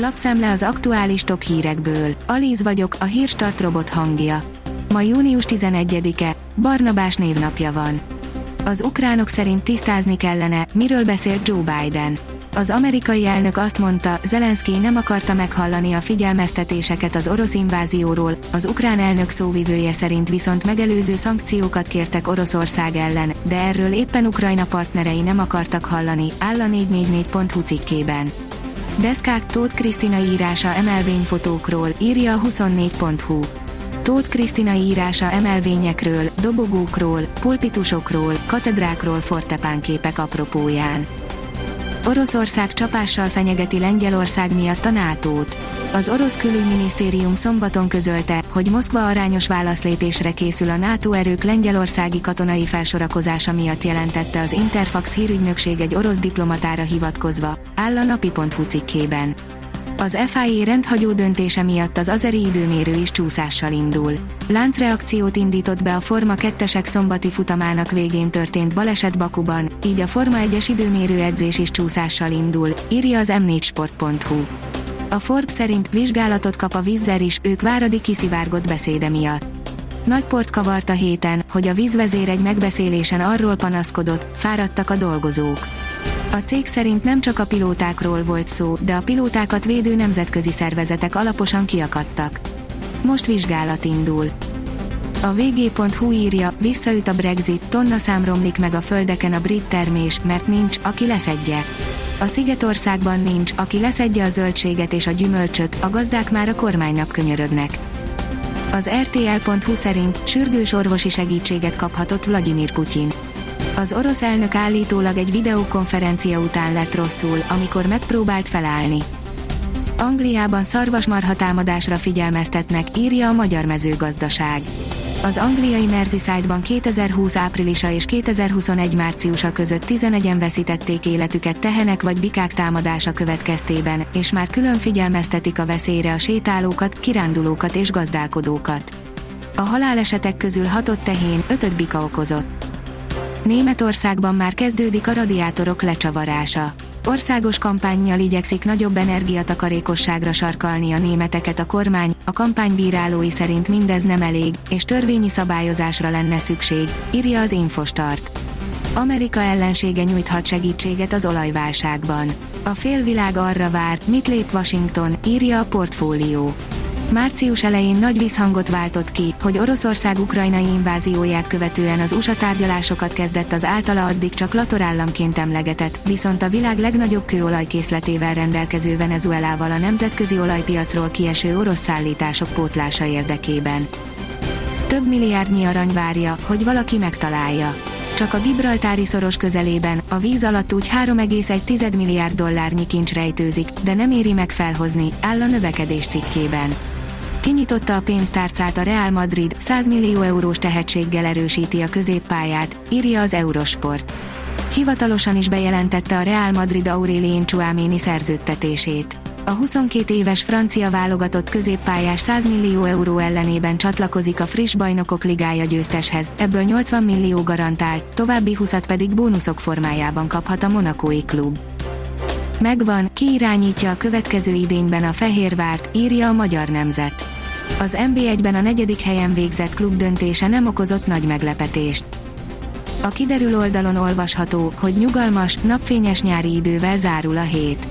Lapszemle az aktuális top hírekből. Alíz vagyok, a hírstart robot hangja. Ma június 11-e, Barnabás névnapja van. Az ukránok szerint tisztázni kellene, miről beszélt Joe Biden. Az amerikai elnök azt mondta, Zelenszky nem akarta meghallani a figyelmeztetéseket az orosz invázióról, az ukrán elnök szóvivője szerint viszont megelőző szankciókat kértek Oroszország ellen, de erről éppen Ukrajna partnerei nem akartak hallani, áll a 444.hu cikkében. Deszkák Tóth Krisztina írása emelvényfotókról, írja a 24.hu. Tóth Krisztina írása emelvényekről, dobogókról, pulpitusokról, katedrákról fortepánképek apropóján. Oroszország csapással fenyegeti Lengyelország miatt a NATO-t. Az orosz külügyminisztérium szombaton közölte, hogy Moszkva arányos válaszlépésre készül a NATO erők lengyelországi katonai felsorakozása miatt jelentette az Interfax hírügynökség egy orosz diplomatára hivatkozva, áll a napi.hu cikkében. Az FIA rendhagyó döntése miatt az azeri időmérő is csúszással indul. Láncreakciót indított be a Forma 2-esek szombati futamának végén történt baleset Bakuban, így a Forma 1-es időmérő edzés is csúszással indul, írja az m4sport.hu. A Forbes szerint vizsgálatot kap a vízzer is, ők váradi kiszivárgott beszéde miatt. Nagy port kavart a héten, hogy a vízvezér egy megbeszélésen arról panaszkodott, fáradtak a dolgozók. A cég szerint nem csak a pilótákról volt szó, de a pilótákat védő nemzetközi szervezetek alaposan kiakadtak. Most vizsgálat indul. A vg.hu írja, visszaüt a Brexit, tonna szám romlik meg a földeken a brit termés, mert nincs, aki leszedje. A Szigetországban nincs, aki leszedje a zöldséget és a gyümölcsöt, a gazdák már a kormánynak könyörögnek. Az RTL.hu szerint sürgős orvosi segítséget kaphatott Vladimir Putyin. Az orosz elnök állítólag egy videokonferencia után lett rosszul, amikor megpróbált felállni. Angliában szarvasmarha támadásra figyelmeztetnek, írja a Magyar Mezőgazdaság. Az angliai Merseyside-ban 2020 áprilisa és 2021 márciusa között 11-en veszítették életüket tehenek vagy bikák támadása következtében, és már külön figyelmeztetik a veszélyre a sétálókat, kirándulókat és gazdálkodókat. A halálesetek közül hatott tehén, ötöt bika okozott. Németországban már kezdődik a radiátorok lecsavarása. Országos kampányjal igyekszik nagyobb energiatakarékosságra sarkalni a németeket a kormány, a kampánybírálói szerint mindez nem elég, és törvényi szabályozásra lenne szükség, írja az Infostart. Amerika ellensége nyújthat segítséget az olajválságban. A félvilág arra vár, mit lép Washington, írja a portfólió. Március elején nagy visszhangot váltott ki, hogy Oroszország ukrajnai invázióját követően az USA tárgyalásokat kezdett az általa addig csak latorállamként emlegetett, viszont a világ legnagyobb kőolajkészletével rendelkező Venezuelával a nemzetközi olajpiacról kieső orosz szállítások pótlása érdekében. Több milliárdnyi arany várja, hogy valaki megtalálja. Csak a Gibraltári szoros közelében, a víz alatt úgy 3,1 milliárd dollárnyi kincs rejtőzik, de nem éri meg felhozni, áll a növekedés cikkében. Kinyitotta a pénztárcát a Real Madrid, 100 millió eurós tehetséggel erősíti a középpályát, írja az Eurosport. Hivatalosan is bejelentette a Real Madrid Aurélien Chouameni szerződtetését. A 22 éves francia válogatott középpályás 100 millió euró ellenében csatlakozik a friss bajnokok ligája győzteshez, ebből 80 millió garantált, további 20 pedig bónuszok formájában kaphat a monakói klub. Megvan, ki irányítja a következő idényben a Fehérvárt, írja a Magyar Nemzet. Az NB1-ben a negyedik helyen végzett klub döntése nem okozott nagy meglepetést. A kiderül oldalon olvasható, hogy nyugalmas, napfényes nyári idővel zárul a hét.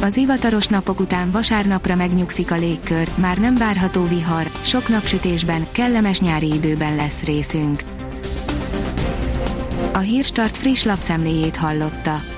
Az ivataros napok után vasárnapra megnyugszik a légkör, már nem várható vihar, sok napsütésben, kellemes nyári időben lesz részünk. A Hírstart friss lapszemléjét hallotta.